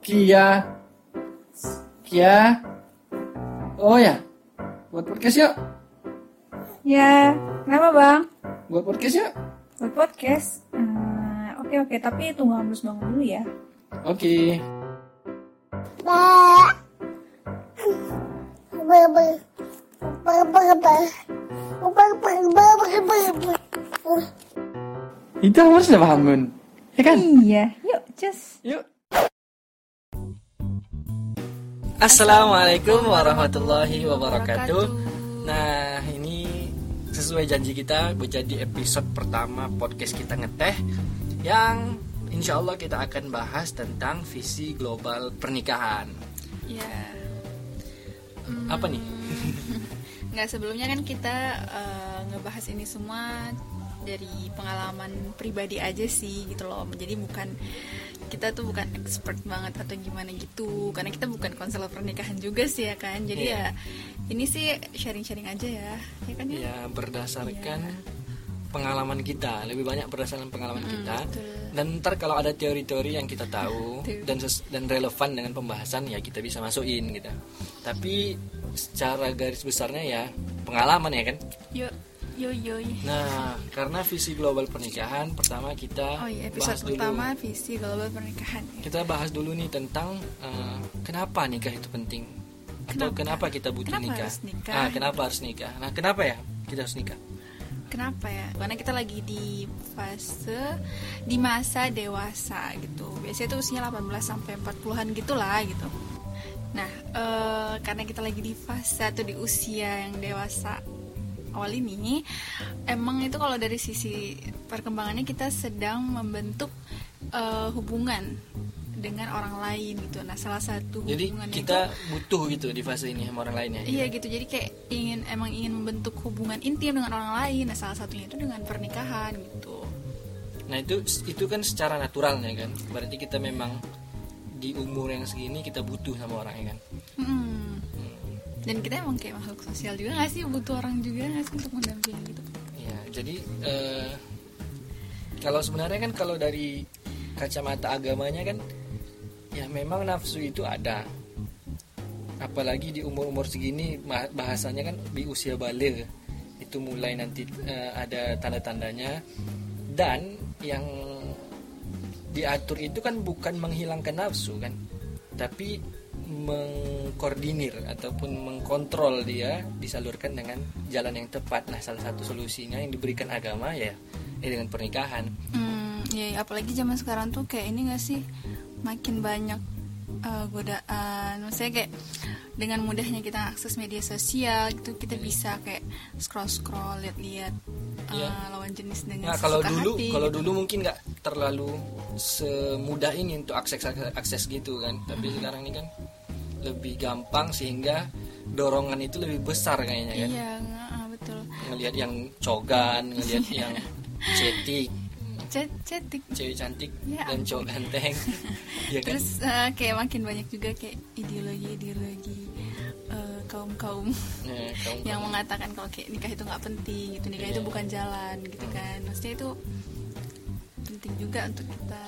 Kia. Kia. Oh ya, buat podcast yuk. Ya, kenapa bang? Buat podcast yuk. Buat podcast? Eh, Oke oke, tapi tunggu Ambrus bangun dulu ya. Oke. Itu harus bangun. Ya kan? Iya, yuk cus. Yuk. Assalamualaikum warahmatullahi wabarakatuh. Nah, ini sesuai janji kita menjadi episode pertama podcast kita ngeteh yang insya Allah kita akan bahas tentang visi global pernikahan. Ya. Hmm, Apa nih? Nggak sebelumnya kan kita eh, ngebahas ini semua dari pengalaman pribadi aja sih gitu loh. Jadi bukan kita tuh bukan expert banget atau gimana gitu. Karena kita bukan konselor pernikahan juga sih ya kan. Jadi Iya. ya ini sih sharing-sharing aja ya. Ya kan ya? Ya berdasarkan Iya. pengalaman kita, lebih banyak berdasarkan pengalaman Mm, kita. betul. Dan ntar kalau ada teori-teori yang kita tahu dan dan relevan dengan pembahasan ya kita bisa masukin gitu. Tapi secara garis besarnya ya pengalaman ya kan. Yuk, yo. Nah, karena visi global pernikahan pertama kita Oh iya, bahas episode dulu. pertama visi global pernikahan. Kita bahas dulu nih tentang eh, kenapa nikah itu penting atau kenapa, Kenapa? kita butuh Kenapa nikah. harus nikah? Ah, kenapa harus nikah? Nah, kenapa ya kita harus nikah? Kenapa ya? Karena kita lagi di fase di masa dewasa gitu. Biasanya tuh usianya 18 sampai 40-an gitulah gitu. Nah, eh, karena kita lagi di fase atau di usia yang dewasa awal ini, emang itu kalau dari sisi perkembangannya kita sedang membentuk eh, hubungan dengan orang lain gitu. Nah, salah satu Jadi kita itu- butuh gitu di fase ini sama orang lain ya. Iya gitu, jadi kayak ingin emang ingin membentuk hubungan intim dengan orang lain. Nah salah satunya itu dengan pernikahan gitu. Nah itu itu kan secara naturalnya kan. Berarti kita memang di umur yang segini kita butuh sama orang ya kan. Hmm. Dan kita emang kayak makhluk sosial juga gak sih butuh orang juga gak sih untuk mendampingi gitu. Iya. Jadi eh, kalau sebenarnya kan kalau dari kacamata agamanya kan ya memang nafsu itu ada. Apalagi di umur-umur segini bahasanya kan di usia balik itu mulai nanti eh, ada tanda-tandanya dan yang diatur itu kan bukan menghilangkan nafsu kan tapi mengkoordinir ataupun mengkontrol dia disalurkan dengan jalan yang tepat nah salah satu solusinya yang diberikan agama ya ya dengan pernikahan Hmm, ya apalagi zaman sekarang tuh kayak ini gak sih makin banyak eh, godaan. Maksudnya kayak dengan mudahnya kita akses media sosial gitu kita bisa kayak scroll scroll lihat-lihat eh, Iya. lawan jenis dengan nah kalau dulu hati, kalau gitu. dulu mungkin nggak terlalu semudah ini untuk akses akses gitu kan tapi sekarang ini kan lebih gampang sehingga dorongan itu lebih besar kayaknya kan. Iya, ah, betul. ngelihat yang cogan ngelihat yang cetik. Cet cetik. Cewek cantik Ya dan cowok ganteng. Ya kan? Terus eh, kayak makin banyak juga kayak ideologi-ideologi kaum kaum Ya, yang mengatakan kalau kayak nikah itu nggak penting, gitu nikah itu Iya. bukan jalan, gitu kan. Maksudnya itu penting juga untuk kita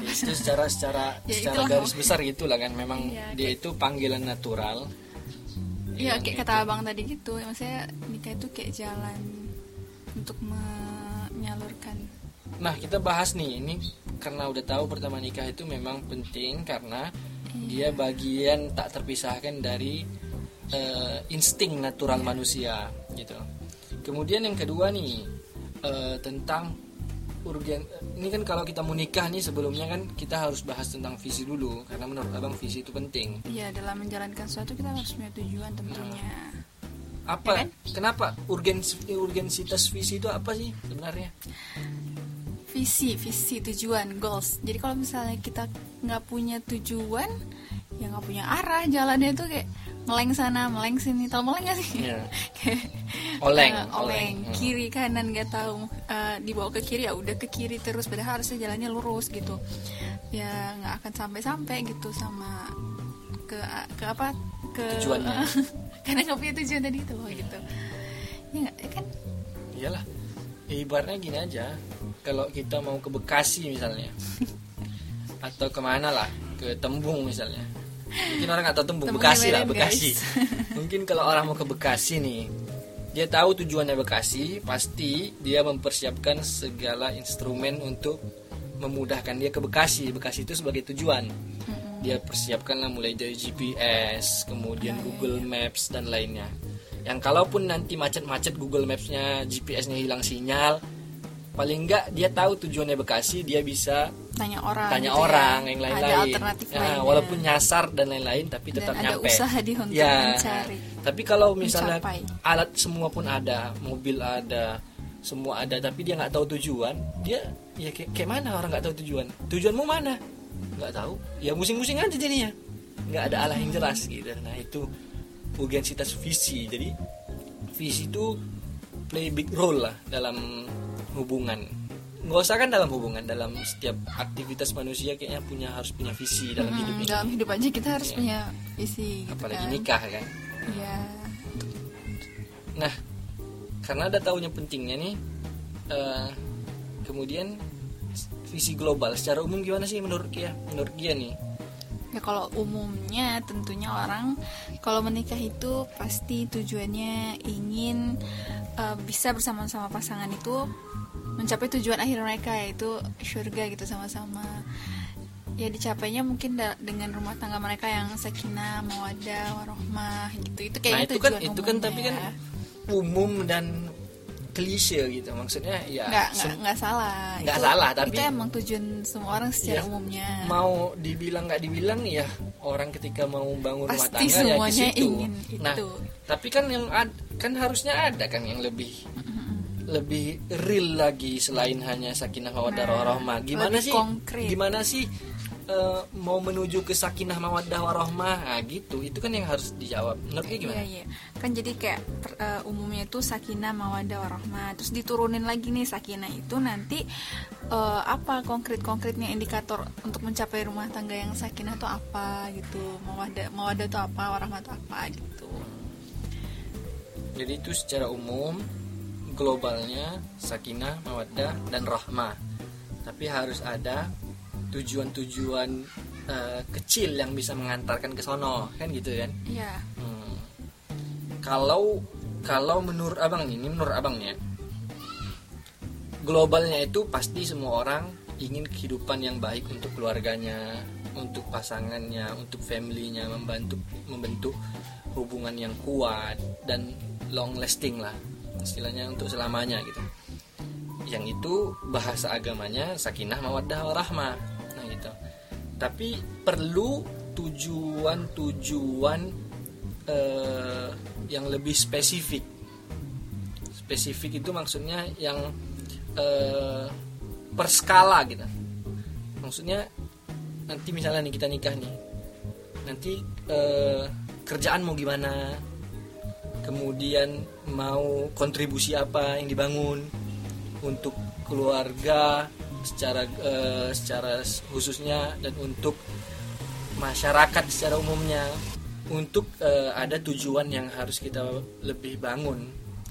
itu secara secara Ya, secara itulah. garis besar gitulah kan. Memang Iya, dia kayak- itu panggilan natural. Iya Yang kayak itu. kata abang tadi gitu, ya, maksudnya nikah itu kayak jalan untuk menyalurkan. nah kita bahas nih. Ini karena udah tahu pertama nikah itu memang penting karena dia bagian tak terpisahkan dari eh, insting natural manusia gitu. Kemudian yang kedua nih eh, tentang urgen ini kan kalau kita mau nikah nih sebelumnya kan kita harus bahas tentang visi dulu karena menurut abang visi itu penting Iya dalam menjalankan sesuatu kita harus punya tujuan tentunya. apa Ya kan? kenapa urgens urgensitas visi itu apa sih sebenarnya visi visi tujuan goals jadi kalau misalnya kita nggak punya tujuan ya nggak punya arah jalannya itu kayak meleng sana meleng sini. Tau meleng gak sih? Iya. Kayak, Oleng, eh, oleng, oleng. Hmm. kiri kanan nggak tahu Eh, dibawa ke kiri ya udah ke kiri terus. Padahal harusnya jalannya lurus gitu. Ya nggak akan sampai sampai gitu sama ke ke apa? Ke Tujuannya. karena nggak punya tujuan tadi itu loh gitu. Ya nggak ya kan? Iyalah. Ya, ibaratnya gini aja. Kalau kita mau ke Bekasi misalnya. Atau ke mana lah. Ke Tembung misalnya mungkin orang nggak tahu Tembung Tembung Bekasi lah Bekasi. Guys. mungkin kalau orang mau ke Bekasi nih dia tahu tujuannya Bekasi pasti dia mempersiapkan segala instrumen untuk memudahkan dia ke Bekasi. Bekasi itu sebagai tujuan. Dia persiapkan lah mulai dari GPS kemudian Google Maps dan lainnya. Yang kalaupun nanti macet-macet Google Maps-nya GPS-nya hilang sinyal paling enggak dia tahu tujuannya Bekasi dia bisa tanya orang tanya gitu ya. orang yang ada lain-lain. Ya, lainnya. walaupun nyasar dan lain-lain tapi dan tetap ada nyampe. usaha di untuk ya. mencari. Tapi kalau misalnya Mencapai. alat semua pun ada mobil ada semua ada tapi dia nggak tahu tujuan dia ya kayak, kayak mana orang nggak tahu tujuan? Tujuanmu mana? Nggak tahu. Ya musing-musing aja jadinya. Nggak ada arah yang jelas gitu. Nah itu urgensitas visi. Jadi visi itu play big role lah dalam hubungan nggak usah kan dalam hubungan dalam setiap aktivitas manusia kayaknya punya harus punya visi dalam Mm, hidup ini dalam hidup aja kita harus Iya. punya visi gitu apalagi kan. nikah kan Iya. Nah, karena ada tahunya pentingnya nih, eh, kemudian visi global secara umum gimana sih menurut Kia? Menurut Kia nih, Ya kalau umumnya tentunya orang kalau menikah itu pasti tujuannya ingin eh, bisa bersama-sama pasangan itu mencapai tujuan akhir mereka yaitu surga gitu sama-sama. Ya dicapainya mungkin da- dengan rumah tangga mereka yang sakinah, mawadah, warohmah gitu. Itu nah kayaknya itu kan itu kan tapi kan umumnya. umum dan klise gitu, maksudnya ya nggak sem- nggak salah. Nggak Itu- salah, tapi- itu emang tujuan semua orang secara Iya. umumnya. mau dibilang nggak dibilang ya orang ketika mau bangun rumah tangga ya ke semuanya situ. ingin Nah, itu. tapi kan yang ad- kan harusnya ada kan yang lebih lebih real lagi selain hanya sakinah mawaddah Nah, warahmah. Gimana lebih sih? konkret. Gimana sih eh, mau menuju ke sakinah mawaddah warahmah? Nah, gitu. Itu kan yang harus dijawab. Menurut Kia gimana? Iya, iya. Kan jadi kayak per- eh, umumnya itu sakinah mawadah warahmah. Terus diturunin lagi nih sakinah itu nanti eh, apa konkret-konkretnya indikator untuk mencapai rumah tangga yang sakinah itu apa gitu. Mawadah mawadah itu apa, warahmah itu apa gitu. Jadi itu secara umum globalnya sakinah, mawaddah dan rahmah. Tapi harus ada tujuan-tujuan eh, kecil yang bisa mengantarkan ke sono, kan gitu kan? Iya. Hmm. Kalau kalau menurut abang nih, ini menurut abang nih ya, globalnya itu pasti semua orang ingin kehidupan yang baik untuk keluarganya, untuk pasangannya, untuk familynya, membantu membentuk hubungan yang kuat dan long lasting lah, istilahnya untuk selamanya gitu. Yang itu bahasa agamanya sakinah mawaddah warahmah. Tapi perlu tujuan-tujuan eh, yang lebih spesifik. Spesifik itu maksudnya yang eh, per skala gitu. Maksudnya nanti misalnya nih kita nikah nih, nanti eh, kerjaan mau gimana, kemudian mau kontribusi apa yang dibangun untuk keluarga secara eh, secara khususnya dan untuk masyarakat secara umumnya. Untuk eh, ada tujuan yang harus kita lebih bangun.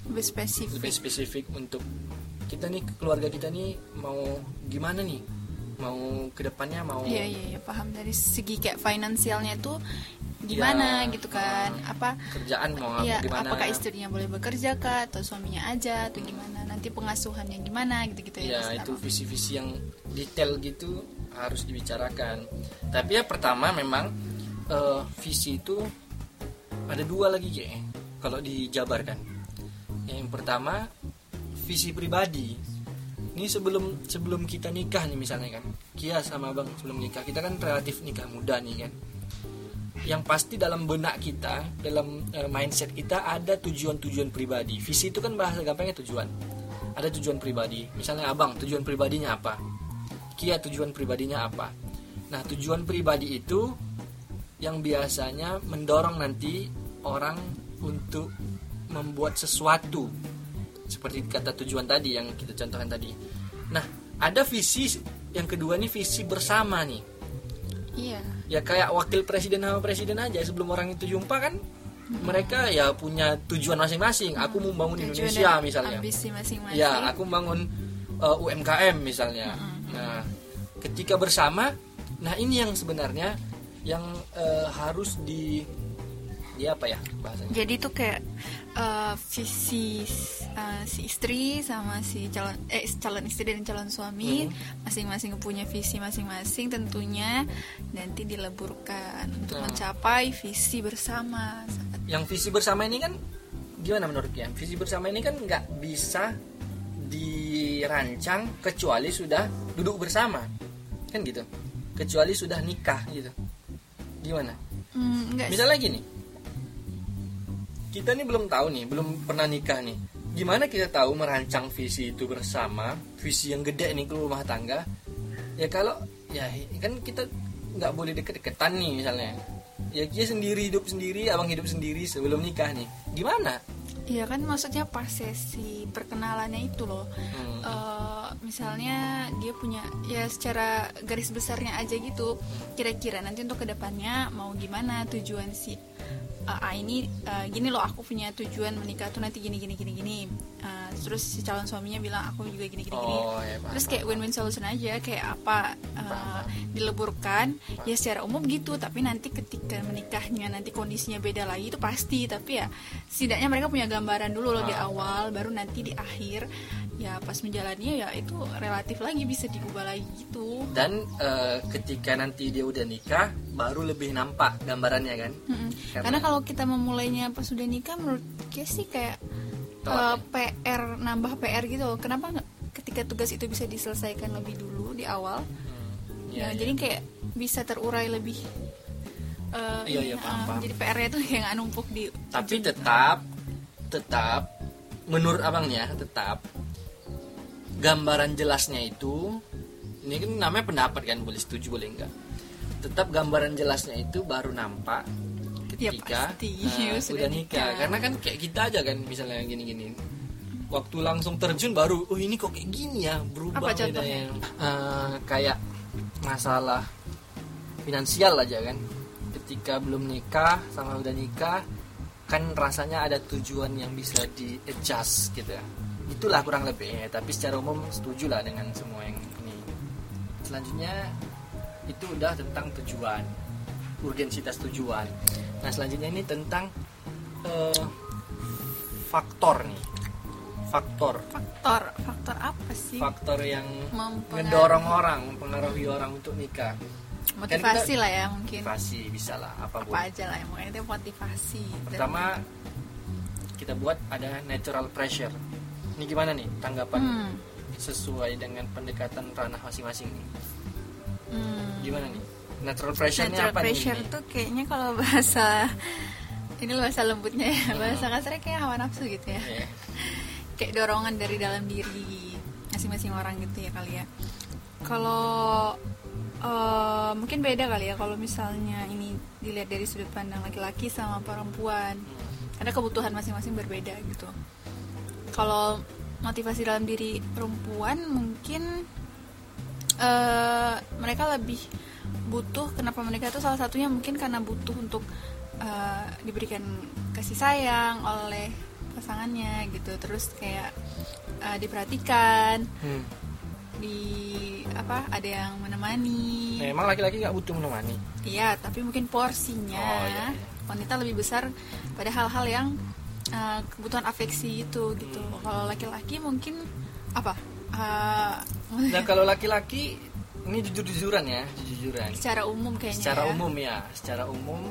Lebih spesifik. lebih spesifik untuk kita nih keluarga kita nih mau gimana nih mau ke depannya mau Iya iya iya paham. Dari segi kayak finansialnya itu gimana Iya. gitu kan? Apa kerjaan mau Iya, gimana apakah istrinya boleh bekerja kah atau suaminya aja atau gimana? Nanti pengasuhannya gimana gitu-gitu ya Mas? itu visi-visi yang detail gitu harus dibicarakan. Tapi ya pertama memang eh, visi itu ada dua lagi ya kalau dijabarkan. Yang pertama visi pribadi ini sebelum sebelum kita nikah nih misalnya kan. Kia sama bang sebelum nikah. Kita kan relatif nikah muda nih kan. Yang pasti dalam benak kita dalam eh, mindset kita ada tujuan-tujuan pribadi. Visi itu kan bahasa gampangnya tujuan. Ada tujuan pribadi. Misalnya abang tujuan pribadinya apa? Kia tujuan pribadinya apa? Nah tujuan pribadi itu yang biasanya mendorong nanti orang untuk membuat sesuatu seperti kata tujuan tadi yang kita contohkan tadi. Nah ada visi yang kedua nih visi bersama nih. Iya. ya kayak wakil presiden sama presiden aja. Sebelum orang itu jumpa kan mereka ya punya tujuan masing-masing. Aku mau bangun Tujuan Indonesia misalnya. Ambisi masing-masing. ya aku bangun uh, UMKM misalnya. Nah ketika bersama nah ini yang sebenarnya yang eh, harus di di apa ya bahasanya? Jadi tuh kayak eh, visi eh, si istri sama si calon eh calon istri dan calon suami masing-masing punya visi masing-masing tentunya nanti dileburkan untuk Nah. mencapai visi bersama. yang visi bersama ini kan gimana menurut ya visi bersama ini kan nggak bisa dirancang kecuali sudah duduk bersama. Kan gitu? Kecuali sudah nikah gitu. Gimana? Hmm, enggak misalnya gini kita nih belum tahu nih belum pernah nikah nih gimana kita tahu merancang visi itu bersama visi yang gede nih ke rumah tangga ya kalau ya kan kita nggak boleh deket-deketan nih misalnya ya dia sendiri hidup sendiri abang hidup sendiri sebelum nikah nih gimana Iya kan maksudnya pas sesi perkenalannya itu loh. Hmm. Eh, misalnya dia punya ya secara garis besarnya aja gitu. Kira-kira nanti untuk ke depannya mau gimana tujuan si A ini eh, gini loh aku punya tujuan menikah tuh nanti gini gini gini gini. Eh, terus si calon suaminya bilang aku juga gini gini gini. Oh, ya, paham, terus kayak win-win solution aja kayak apa eh, dileburkan ya secara umum gitu tapi nanti ketika menikahnya nanti kondisinya beda lagi itu pasti. Tapi ya setidaknya mereka punya gambaran dulu loh di awal baru nanti di akhir ya pas menjalaninya ya itu relatif lagi bisa diubah lagi gitu dan eh, ketika nanti dia udah nikah baru lebih nampak gambarannya kan. Karena- karena kalau kita memulainya pas sudah nikah menurut gue sih kayak Telat eh, PR nambah PR gitu loh. kenapa ketika tugas itu bisa diselesaikan lebih dulu di awal Hmm, ya, iya, iya. jadi kayak bisa terurai lebih eh, Iya, iya, paham, paham. jadi PR-nya tuh kayak nggak numpuk di tapi tetap tetap menurut abangnya tetap gambaran jelasnya itu ini kan namanya pendapat kan boleh setuju boleh enggak. Tetap gambaran jelasnya itu baru nampak Ya, ketika pasti. eh, Sudah udah nikah. nikah. karena kan kayak kita aja kan misalnya gini-gini. Waktu langsung terjun baru oh ini kok kayak gini ya berubah Apa bedanya. Eh, kayak masalah finansial aja kan. Ketika belum nikah sama udah nikah kan rasanya ada tujuan yang bisa di adjust gitu ya itulah kurang lebih. Ya. tapi secara umum setuju lah dengan semua yang ini. Selanjutnya itu udah tentang tujuan. Urgensitas tujuan. Nah selanjutnya ini tentang eh, faktor nih. Faktor. Faktor faktor apa sih? Faktor yang mendorong orang mempengaruhi orang untuk nikah. Motivasi kita- lah ya mungkin. Motivasi bisa lah apa, apa aja lah yang itu motivasi. Pertama kita buat ada natural pressure ini gimana nih tanggapan Hmm. sesuai dengan pendekatan ranah masing-masing nih? Hmm. gimana nih? Natural pressure Natural apa pressure nih tuh kayaknya kalau bahasa ini bahasa lembutnya ya bahasa kasarnya kayak hawa nafsu gitu ya. Iya. kayak dorongan dari dalam diri masing-masing orang gitu ya kali ya. Kalau eh, mungkin beda kali ya kalau misalnya ini dilihat dari sudut pandang laki-laki sama perempuan. Ada kebutuhan masing-masing berbeda gitu kalau motivasi dalam diri perempuan mungkin eh, mereka lebih butuh kenapa mereka itu salah satunya mungkin karena butuh untuk eh, diberikan kasih sayang oleh pasangannya gitu terus kayak eh, diperhatikan Hmm. di apa ada yang menemani memang laki-laki nggak butuh menemani iya tapi mungkin porsinya Oh, iya, iya. wanita lebih besar pada hal-hal yang eh, kebutuhan afeksi itu gitu. Hmm. kalau laki-laki mungkin apa? Eh, nah kalau laki-laki ini jujur-jujuran ya jujur-jujuran. Secara umum kayaknya secara ya. umum ya secara umum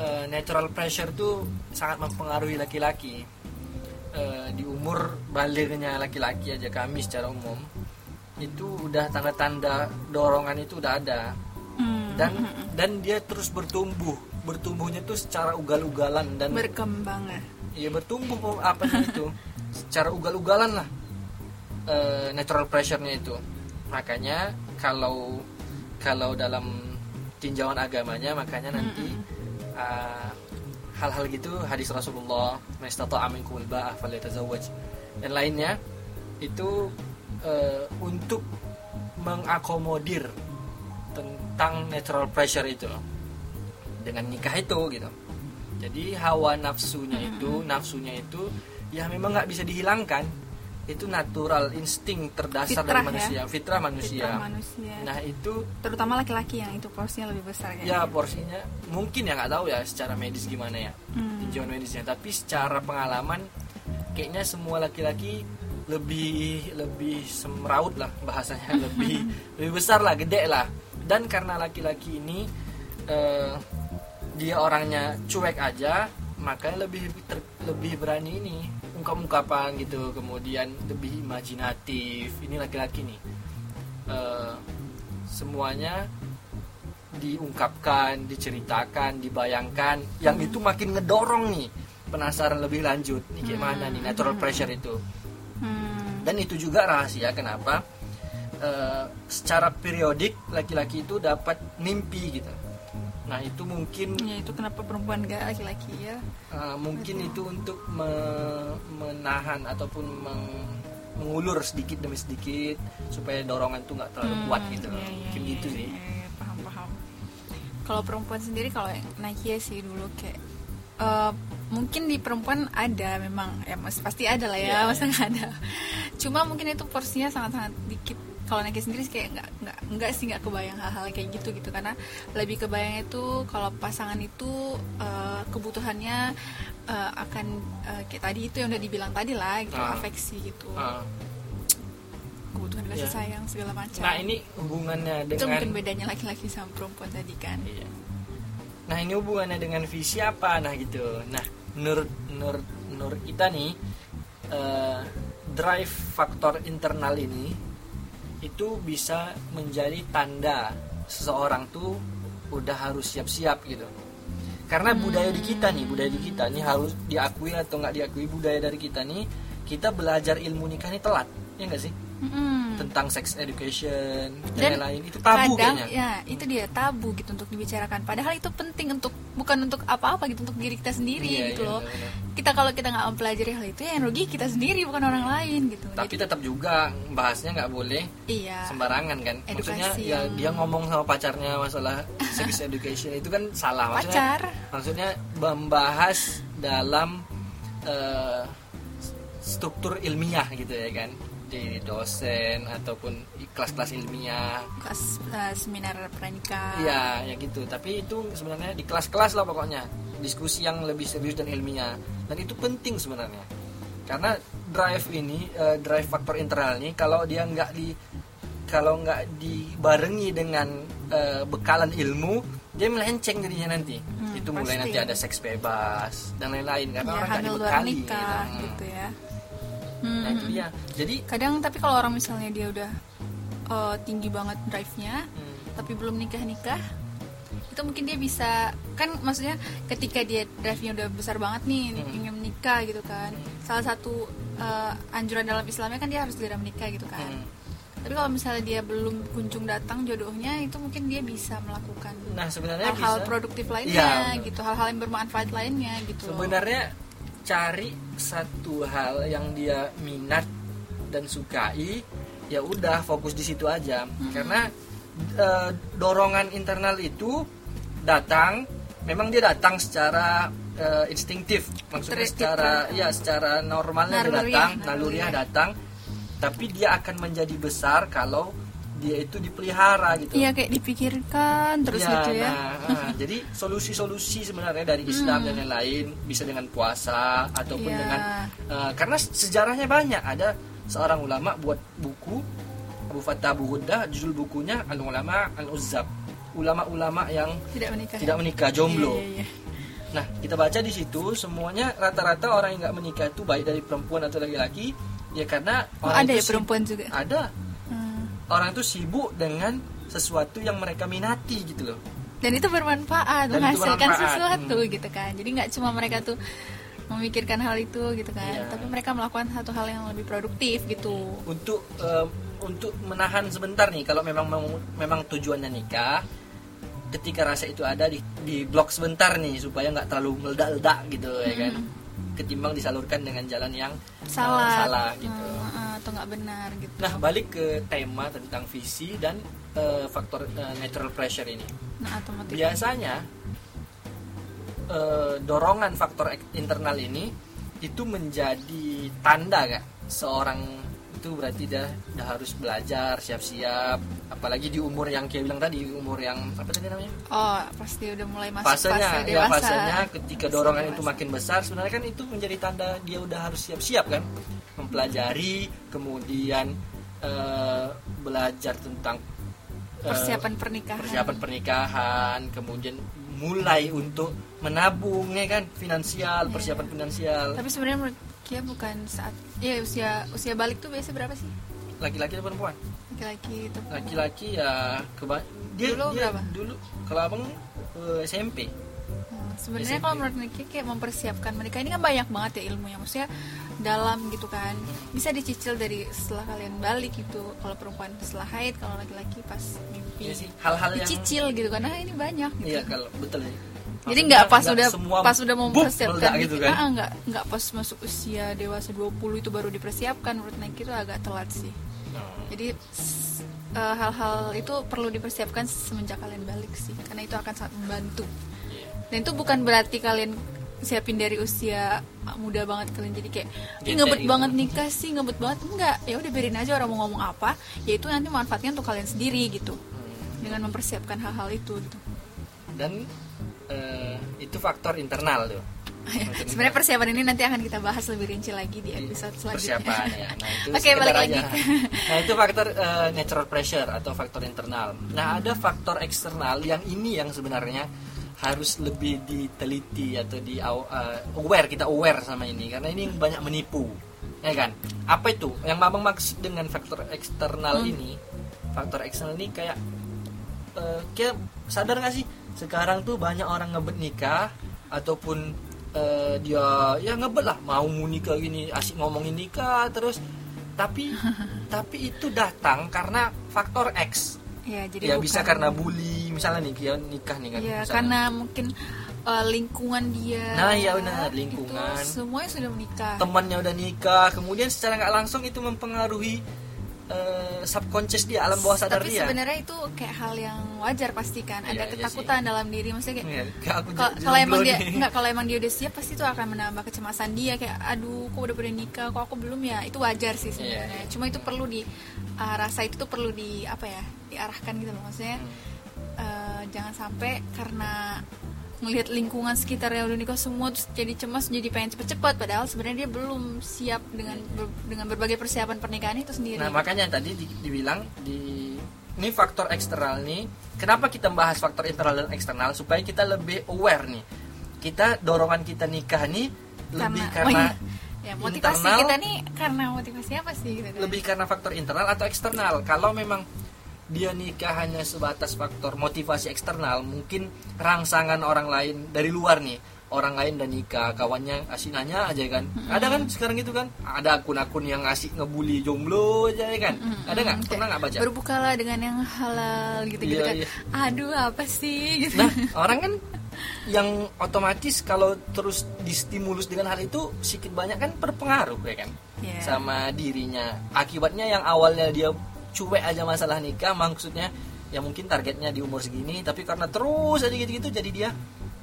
eh, natural pressure tuh sangat mempengaruhi laki-laki. Eh, di umur baliknya laki-laki aja kami secara umum itu udah tanda-tanda dorongan itu udah ada. Hmm, dan hmm, hmm. dan dia terus bertumbuh. Bertumbuhnya tuh secara ugal-ugalan dan berkembang ya bertumbuh apa itu? Secara ugal-ugalan lah eh, natural pressure-nya itu. Makanya kalau kalau dalam tinjauan agamanya makanya nanti eh, hal-hal gitu hadis Rasulullah aminkum ba'ah falyatazawwaj. Dan lainnya itu eh, untuk mengakomodir tentang natural pressure itu dengan nikah itu gitu jadi hawa nafsunya itu nafsunya itu ya memang nggak bisa dihilangkan itu natural insting terdasar Fitrah dari ya? manusia fitrah manusia Fitrah manusia. nah itu Terutama laki-laki yang itu porsinya lebih besar ya kayaknya. porsinya mungkin ya nggak tahu ya secara medis gimana ya Hmm. tinjauan medisnya tapi secara pengalaman kayaknya semua laki-laki lebih lebih semraut lah bahasanya lebih lebih besar lah gede lah dan karena laki-laki ini eh, dia orangnya cuek aja makanya lebih ter- lebih berani ini ungkap-ungkapan gitu. Kemudian lebih imajinatif. Ini laki-laki nih. Eh, semuanya diungkapkan, diceritakan, dibayangkan, yang itu makin ngedorong nih. Penasaran lebih lanjut. Nih kayak mana nih natural pressure itu. Hmm. Dan itu juga rahasia. Kenapa? Eh, secara periodik laki-laki itu dapat mimpi gitu. Nah itu mungkin Ya itu kenapa perempuan gak laki-laki ya? eh, mungkin itu untuk me- menahan ataupun meng- mengulur sedikit demi sedikit supaya dorongan tuh nggak terlalu kuat gitu. Iya, iya, Mungkin iya, gitu iya, sih. iya, iya, paham paham. Kalau perempuan sendiri kalau yang Nike sih dulu kayak eh, mungkin di perempuan ada memang ya mas pasti ada lah ya Iya, masa nggak ada. Cuma mungkin itu porsinya sangat sangat dikit. Kalau Nike sendiri sih kayak nggak nggak nggak sih nggak kebayang hal-hal kayak gitu gitu karena lebih kebayang itu kalau pasangan itu eh, kebutuhannya eh, akan eh, kayak tadi itu yang udah dibilang tadi lah gitu Ah. afeksi gitu Ah. kebutuhan kasih Iya. sayang segala macam. Nah ini hubungannya itu dengan mungkin bedanya laki-laki sama perempuan tadi kan Iya. Nah ini hubungannya dengan visi apa? Nah gitu. Nah menurut menurut menurut kita nih eh, drive faktor internal ini itu bisa menjadi tanda seseorang tuh udah harus siap-siap gitu. Karena budaya di kita nih, budaya di kita nih harus diakui atau nggak diakui budaya dari kita nih, kita belajar ilmu nikah nih telat, ya nggak sih? Mm-mm. Tentang sex education dan Dan lain-lain. Itu tabu kadang kayaknya. ya itu dia tabu gitu untuk dibicarakan. Padahal itu penting untuk bukan untuk apa-apa gitu untuk diri kita sendiri Iya, gitu iya, loh. kita kalau kita nggak mempelajari hal itu ya yang rugi kita sendiri bukan orang lain gitu. Tapi Jadi, tetap juga bahasnya nggak boleh iya. sembarangan kan. Maksudnya Edukasi ya. yang- dia ngomong sama pacarnya masalah sex education itu kan salah. Maksudnya pacar. maksudnya membahas dalam eh, struktur ilmiah gitu ya kan di dosen ataupun kelas-kelas ilmiah kelas eh, seminar pranikah Iya, ya gitu. Tapi itu sebenarnya di kelas-kelas lah pokoknya. Diskusi yang lebih serius dan ilmiah. Dan itu penting sebenarnya. Karena drive ini, eh, drive faktor internal ini, kalau dia nggak di kalau nggak dibarengi dengan eh, bekalan ilmu, dia melenceng jadinya nanti. Hmm, itu mulai pasti. nanti ada seks bebas dan lain-lain karena ya orang nggak dibekali. nikah gitu. gitu ya Nah itu Hmm. dia. Jadi kadang tapi kalau orang misalnya dia udah eh, tinggi banget drive-nya hmm, tapi belum nikah nikah itu mungkin dia bisa kan maksudnya ketika dia drive-nya udah besar banget nih Hmm. ingin menikah gitu kan salah satu eh, anjuran dalam Islamnya kan dia harus segera menikah gitu kan hmm. tapi kalau misalnya dia belum kunjung datang jodohnya itu mungkin dia bisa melakukan Nah sebenarnya hal-hal bisa. produktif lainnya benar. gitu hal-hal yang bermanfaat lainnya gitu loh. Cari satu hal yang dia minat dan sukai, ya udah fokus di situ aja. Karena eh, dorongan internal itu datang, memang dia datang secara eh, instingtif, maksudnya Ter- secara kita- ya secara normalnya dia datang, naluriah. datang, tapi dia akan menjadi besar kalau dia itu dipelihara gitu. iya kayak dipikirkan terus Ya, gitu ya nah, ah, jadi solusi-solusi sebenarnya dari Islam dan lain-lain bisa dengan puasa ataupun Iya. dengan eh, karena sejarahnya banyak. Ada seorang ulama buat buku Abu Fattah Abu Ghuddah, judul bukunya Al Ulama Al Uzzab. Ulama-ulama yang tidak menikah tidak menikah, jomblo. Iya, iya, iya. Nah, kita baca di situ semuanya rata-rata orang yang nggak menikah itu baik dari perempuan atau laki-laki, ya karena Oh, ada ya perempuan juga Ada. Hmm. Orang itu sibuk dengan sesuatu yang mereka minati gitu loh. dan itu bermanfaat Dan itu menghasilkan bermanfaat, sesuatu hmm. gitu kan jadi nggak cuma mereka tuh memikirkan hal itu gitu kan Iya. tapi mereka melakukan satu hal yang lebih produktif gitu untuk eh, untuk menahan sebentar nih kalau memang memang tujuannya nikah ketika rasa itu ada di di blok sebentar nih supaya nggak terlalu meledak-ledak gitu ya kan ketimbang disalurkan dengan jalan yang eh, salah. salah gitu. Hmm, atau nggak benar gitu. Nah balik ke tema tentang visi dan eh, faktor eh, natural pressure ini. Nah biasanya eh, dorongan faktor internal ini itu menjadi tanda kak seorang itu berarti dah dah harus belajar siap-siap. Apalagi di umur yang kayak bilang tadi umur yang apa tadi namanya? Oh pasti udah mulai masuk fasenya fase ya fasenya ketika dorongan itu makin besar sebenarnya kan itu menjadi tanda dia udah harus siap-siap kan? Mempelajari kemudian eh, belajar tentang eh, persiapan pernikahan. persiapan pernikahan kemudian mulai untuk menabung ya kan? Finansial Iya. persiapan finansial. Tapi sebenarnya menurut Kia bukan saat ya usia usia balik tuh biasa berapa sih? Laki-laki atau perempuan? Laki-laki itu laki-laki ya keba dia, Dulu dia berapa? dulu kalau abang eh, SMP Hmm, sebenarnya kalau menurut Niki kayak mempersiapkan menikah ini kan banyak banget ya ilmunya maksudnya dalam gitu kan. Bisa dicicil dari setelah kalian balik gitu. Kalau perempuan setelah haid kalau laki-laki pas mimpi. Iya sih hal-hal yang dicicil gitu karena ini banyak gitu. Iya kalau betul ya jadi nggak pas udah semua pas udah mau mempersiapkan meledak gitu kan Ah, nggak nggak pas masuk usia dewasa 20 itu baru dipersiapkan menurut Nike itu agak telat sih Hmm. jadi eh, hal-hal itu perlu dipersiapkan semenjak kalian balik sih karena itu akan sangat membantu Iya. dan itu bukan berarti kalian siapin dari usia muda banget kalian jadi kayak Gete ngebet gitu." banget nikah sih ngebet banget enggak ya udah biarin aja orang mau ngomong apa ya itu nanti manfaatnya untuk kalian sendiri gitu Hmm. dengan mempersiapkan hal-hal itu gitu dan eh, itu faktor internal tuh sebenarnya persiapan ini nanti akan kita bahas lebih rinci lagi di episode selanjutnya persiapan ya. Nah, itu Oke, balik aja. lagi. Nah, itu faktor eh, natural pressure atau faktor internal. Nah, ada faktor eksternal yang ini yang sebenarnya harus lebih diteliti atau di eh, aware kita aware sama ini karena ini banyak menipu. Ya kan? Apa itu? Yang Mamang maksud dengan faktor eksternal Hmm. ini? Faktor eksternal ini kayak eh, kayak sadar gak sih sekarang tuh banyak orang ngebet nikah ataupun eh, dia ya ngebet lah mau nikah gini asik ngomongin nikah terus tapi tapi itu datang karena faktor X ya jadi ya bukan- bisa karena bully misalnya nih dia nikah nih kan ya misalnya. karena mungkin eh, lingkungan dia Nah, iya benar, lingkungan. itu semuanya sudah menikah temannya udah nikah kemudian secara nggak langsung itu mempengaruhi eh, subconscious dia alam bawah sadar tapi dia. sebenarnya itu kayak hal yang wajar pasti kan. Iya, ada iya ketakutan dalam diri maksudnya kayak Iya, Kalau emang dia nggak kalau emang dia udah siap pasti itu akan menambah kecemasan dia. Kayak aduh kok udah pada nikah kok aku belum ya itu wajar sih sebenarnya. Iya. cuma itu perlu di uh, rasa itu tuh perlu di apa ya diarahkan gitu loh. Maksudnya Hmm. uh, jangan sampai karena melihat lingkungan sekitar yang udah nikah semua terus jadi cemas jadi pengen cepet-cepet padahal sebenarnya dia belum siap dengan ber- dengan berbagai persiapan pernikahan itu sendiri Nah makanya tadi di- dibilang di ini faktor eksternal nih. Kenapa kita bahas faktor internal dan eksternal supaya kita lebih aware nih. Kita dorongan kita nikah nih lebih oh karena iya. ya motivasi internal, kita nih karena motivasi apa sih gitu kan? lebih karena faktor internal atau eksternal. Kalau memang dia nikah hanya sebatas faktor motivasi eksternal, mungkin rangsangan orang lain dari luar nih. Orang lain dan nikah, kawannya asik nanya aja kan. Ada kan sekarang gitu kan? Ada akun-akun yang asik ngebully jomblo aja ya kan? Ada nggak? Pernah nggak baca? berbukalah dengan yang halal gitu-gitu Iya, kan iya. aduh apa sih gitu Nah, orang kan yang otomatis kalau terus distimulus dengan hal itu sedikit banyak kan berpengaruh ya kan Iya. sama dirinya. Akibatnya yang awalnya dia cuek aja masalah nikah, maksudnya ya mungkin targetnya di umur segini, tapi karena terus aja gitu-gitu jadi dia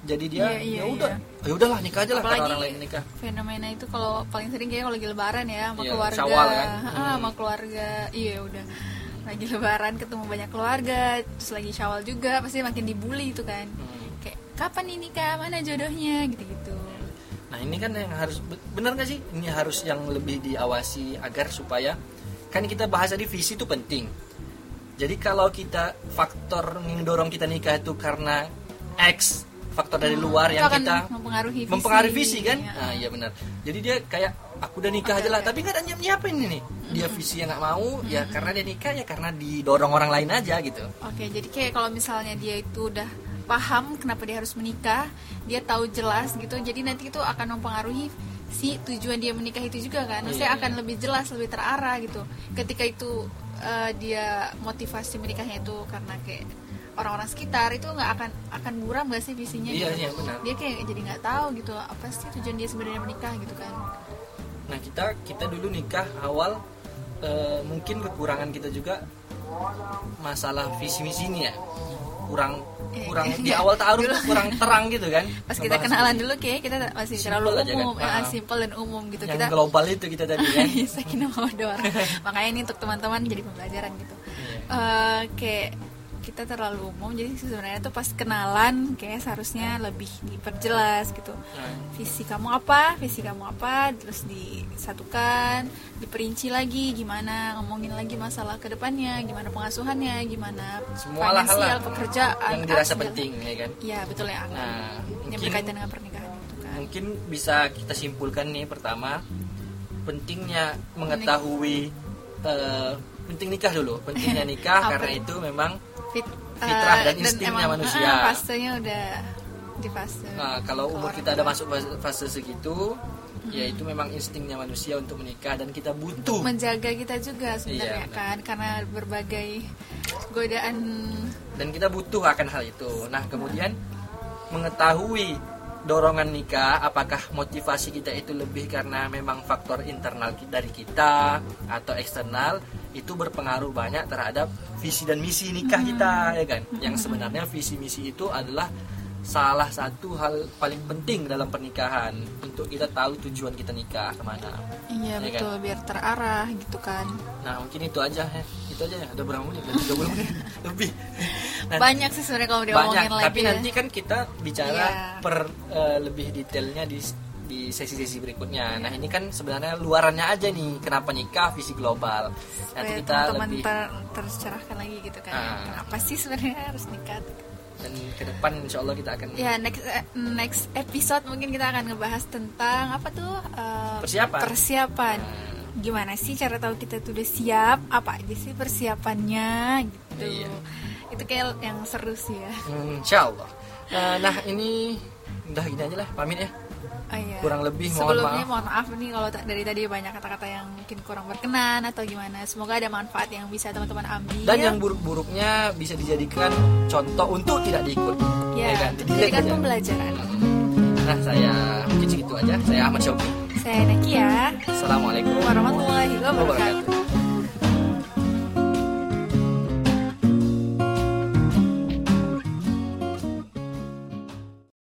jadi dia Iya, iya, ya udah iya. ya udahlah nikah aja lah apalagi orang lain nikah. fenomena itu kalau paling sering kayak kalau lagi lebaran ya sama keluarga Syawal kan. Ah, Hmm. sama keluarga iya udah lagi lebaran ketemu banyak keluarga terus lagi syawal juga pasti makin dibully itu kan Hmm. kayak kapan ini nikah mana jodohnya gitu-gitu Nah ini kan yang harus benar gak sih? Ini harus yang lebih diawasi agar supaya kan kita bahas tadi visi itu penting. Jadi kalau kita faktor yang dorong kita nikah itu karena X faktor dari luar Hmm, yang kita mempengaruhi visi. mempengaruhi visi kan? Iya. Nah iya benar. Jadi dia kayak aku udah nikah Oke, aja lah, tapi nggak ada nyiap nyiapin ini. Dia visi yang nggak mau, ya karena dia nikah ya karena didorong orang lain aja gitu. Oke, jadi kayak kalau misalnya dia itu udah paham kenapa dia harus menikah, dia tahu jelas gitu, jadi nanti itu akan mempengaruhi si tujuan dia menikah itu juga kan. Maksudnya Iya. akan lebih jelas, lebih terarah gitu. Ketika itu eh, dia motivasi menikahnya itu karena kayak orang-orang sekitar itu nggak akan akan buram gak sih visinya? Iya, gitu? iya, benar. Dia kayak jadi nggak tahu gitu apa sih tujuan dia sebenarnya menikah gitu kan. Nah kita kita dulu nikah awal eh, mungkin kekurangan kita juga masalah visi misi ini ya kurang Iya, kurang iya. di awal taruh tuh kurang terang gitu kan pas kita kenalan dulu kayak kita masih terlalu kan? umum ya, Ah. simple dan umum gitu yang kita global itu kita tadi kan sakinah mawaddah makanya ini untuk teman-teman jadi pembelajaran gitu Iya. Eh, kayak kita terlalu umum jadi sebenarnya tuh pas kenalan kayak seharusnya lebih diperjelas gitu. Nah, visi kamu apa? Visi kamu apa? Terus disatukan diperinci lagi gimana ngomongin lagi masalah ke depannya gimana pengasuhannya gimana semua finansial pekerjaan yang dirasa penting ya kan? Iya betul ya nah yang mungkin berkaitan dengan pernikahan itu kan. mungkin bisa kita simpulkan nih pertama pentingnya mengetahui eh, penting nikah dulu. Pentingnya nikah karena itu memang Fit, Fitrah eh, dan instingnya manusia. eh, fasenya udah di fase Nah, kalau umur kita ada masuk fase- segitu, ya itu memang instingnya manusia untuk menikah dan kita butuh. menjaga kita juga sebenarnya Iya, benar. kan karena berbagai godaan dan kita butuh akan hal itu. Nah, kemudian mengetahui dorongan nikah, apakah motivasi kita itu lebih karena memang faktor internal dari kita atau eksternal, itu berpengaruh banyak terhadap visi dan misi nikah kita, ya kan? Yang sebenarnya visi misi itu adalah salah satu hal paling penting dalam pernikahan untuk kita tahu tujuan kita nikah ke mana. iya Iya betul biar terarah gitu kan Nah mungkin itu aja ya, itu aja ya. Ada berapa menit? Ada 30 menit lebih. Nanti- banyak sih sebenarnya kalau banyak diomongin lagi tapi ya. nanti kan kita bicara Iya. per eh, lebih detailnya di di sesi-sesi berikutnya. Nah ini kan sebenarnya luarannya aja nih kenapa nikah visi global. Nanti Supaya kita teman-teman lebih ter- tercerahkan lagi gitu kan Ah. kenapa sih sebenarnya harus nikah dan ke depan insya Allah kita akan ya next eh, next episode mungkin kita akan ngebahas tentang apa tuh eh, Persiapan. persiapan Nah, gimana sih cara tahu kita tuh udah siap apa aja sih persiapannya gitu Iya. itu kayak yang seru sih ya hmm, insya Allah. Nah, nah ini udah gini aja lah pamit ya. Oh, iya. Kurang lebih mohon sebelumnya maaf. mohon maaf nih kalau dari tadi banyak kata-kata yang mungkin kurang berkenan atau gimana semoga ada manfaat yang bisa teman-teman ambil Dan yang buruk-buruknya bisa dijadikan contoh untuk tidak diikut. ya, kan? untuk Delete dijadikan aja. pembelajaran Nah saya mungkin segitu aja. Saya Ahmad Syauki. saya Nakia Assalamualaikum warahmatullahi wabarakatuh